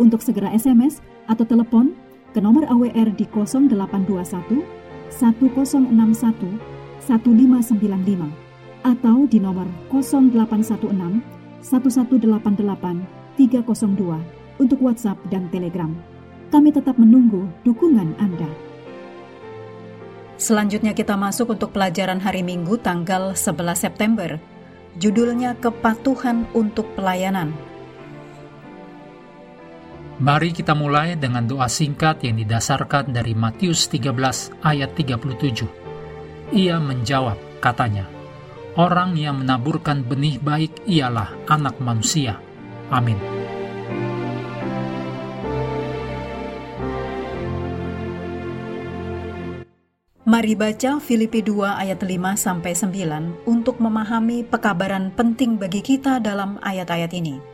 untuk segera SMS atau telepon ke nomor AWR di 0821 1061 1595 atau di nomor 0816 1188 302 untuk WhatsApp dan Telegram. Kami tetap menunggu dukungan Anda. Selanjutnya kita masuk untuk pelajaran hari Minggu tanggal 11 September. Judulnya Kepatuhan untuk Pelayanan. Mari kita mulai dengan doa singkat yang didasarkan dari Matius 13 ayat 37. Ia menjawab, katanya, Orang yang menaburkan benih baik ialah anak manusia. Amin. Mari baca Filipi 2 ayat 5 sampai 9 untuk memahami pekabaran penting bagi kita dalam ayat-ayat ini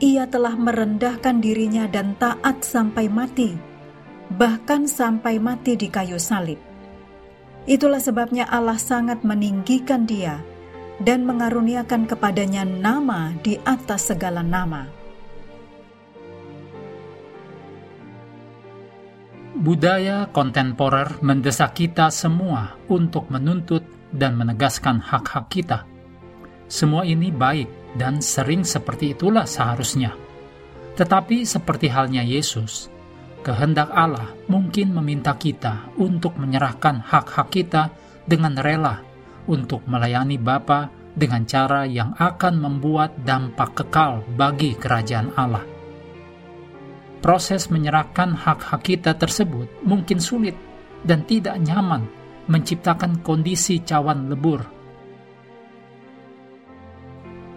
ia telah merendahkan dirinya dan taat sampai mati, bahkan sampai mati di kayu salib. Itulah sebabnya Allah sangat meninggikan dia dan mengaruniakan kepadanya nama di atas segala nama. Budaya kontemporer mendesak kita semua untuk menuntut dan menegaskan hak-hak kita. Semua ini baik, dan sering seperti itulah seharusnya. Tetapi seperti halnya Yesus, kehendak Allah mungkin meminta kita untuk menyerahkan hak-hak kita dengan rela untuk melayani Bapa dengan cara yang akan membuat dampak kekal bagi kerajaan Allah. Proses menyerahkan hak-hak kita tersebut mungkin sulit dan tidak nyaman, menciptakan kondisi cawan lebur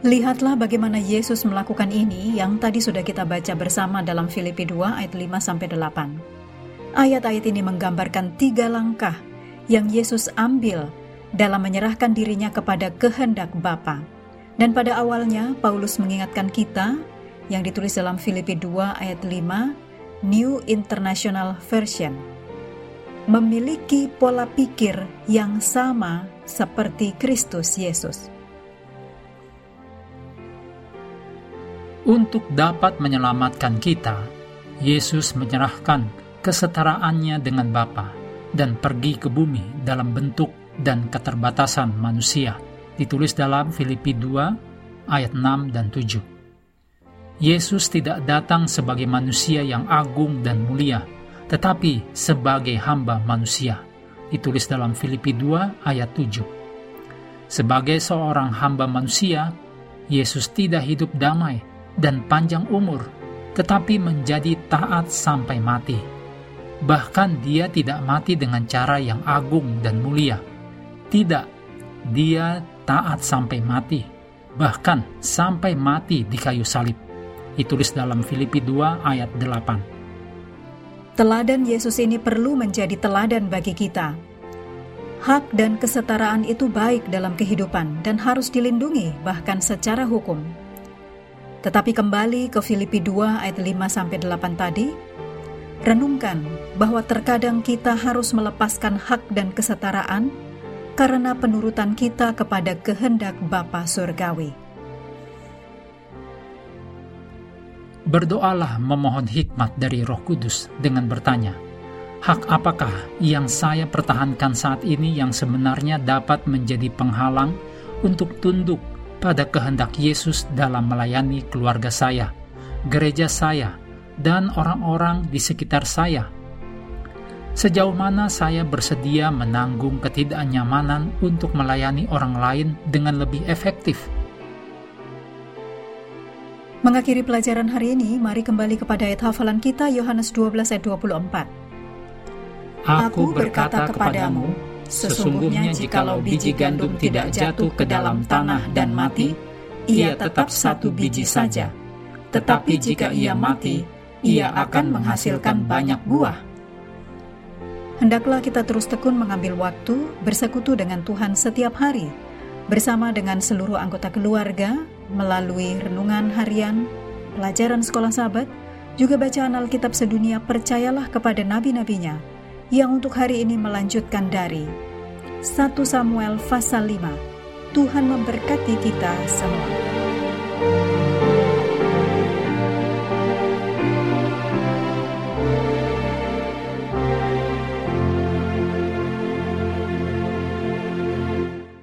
Lihatlah bagaimana Yesus melakukan ini yang tadi sudah kita baca bersama dalam Filipi 2 ayat 5 sampai 8. Ayat-ayat ini menggambarkan tiga langkah yang Yesus ambil dalam menyerahkan dirinya kepada kehendak Bapa. Dan pada awalnya Paulus mengingatkan kita yang ditulis dalam Filipi 2 ayat 5 New International Version memiliki pola pikir yang sama seperti Kristus Yesus. Untuk dapat menyelamatkan kita, Yesus menyerahkan kesetaraannya dengan Bapa dan pergi ke bumi dalam bentuk dan keterbatasan manusia. Ditulis dalam Filipi 2 ayat 6 dan 7. Yesus tidak datang sebagai manusia yang agung dan mulia, tetapi sebagai hamba manusia. Ditulis dalam Filipi 2 ayat 7. Sebagai seorang hamba manusia, Yesus tidak hidup damai dan panjang umur, tetapi menjadi taat sampai mati. Bahkan dia tidak mati dengan cara yang agung dan mulia. Tidak, dia taat sampai mati, bahkan sampai mati di kayu salib. Ditulis dalam Filipi 2 ayat 8. Teladan Yesus ini perlu menjadi teladan bagi kita. Hak dan kesetaraan itu baik dalam kehidupan dan harus dilindungi bahkan secara hukum. Tetapi kembali ke Filipi 2 ayat 5 sampai 8 tadi, renungkan bahwa terkadang kita harus melepaskan hak dan kesetaraan karena penurutan kita kepada kehendak Bapa surgawi. Berdoalah memohon hikmat dari Roh Kudus dengan bertanya, hak apakah yang saya pertahankan saat ini yang sebenarnya dapat menjadi penghalang untuk tunduk pada kehendak Yesus dalam melayani keluarga saya, gereja saya, dan orang-orang di sekitar saya. Sejauh mana saya bersedia menanggung ketidaknyamanan untuk melayani orang lain dengan lebih efektif? Mengakhiri pelajaran hari ini, mari kembali kepada ayat hafalan kita Yohanes 12 ayat 24. Aku berkata kepadamu, sesungguhnya jikalau biji gandum tidak jatuh ke dalam tanah dan mati, ia tetap satu biji saja. Tetapi jika ia mati, ia akan menghasilkan banyak buah. Hendaklah kita terus tekun mengambil waktu bersekutu dengan Tuhan setiap hari, bersama dengan seluruh anggota keluarga, melalui renungan harian, pelajaran sekolah sahabat, juga bacaan Alkitab sedunia percayalah kepada nabi-nabinya yang untuk hari ini melanjutkan dari 1 Samuel pasal 5. Tuhan memberkati kita semua.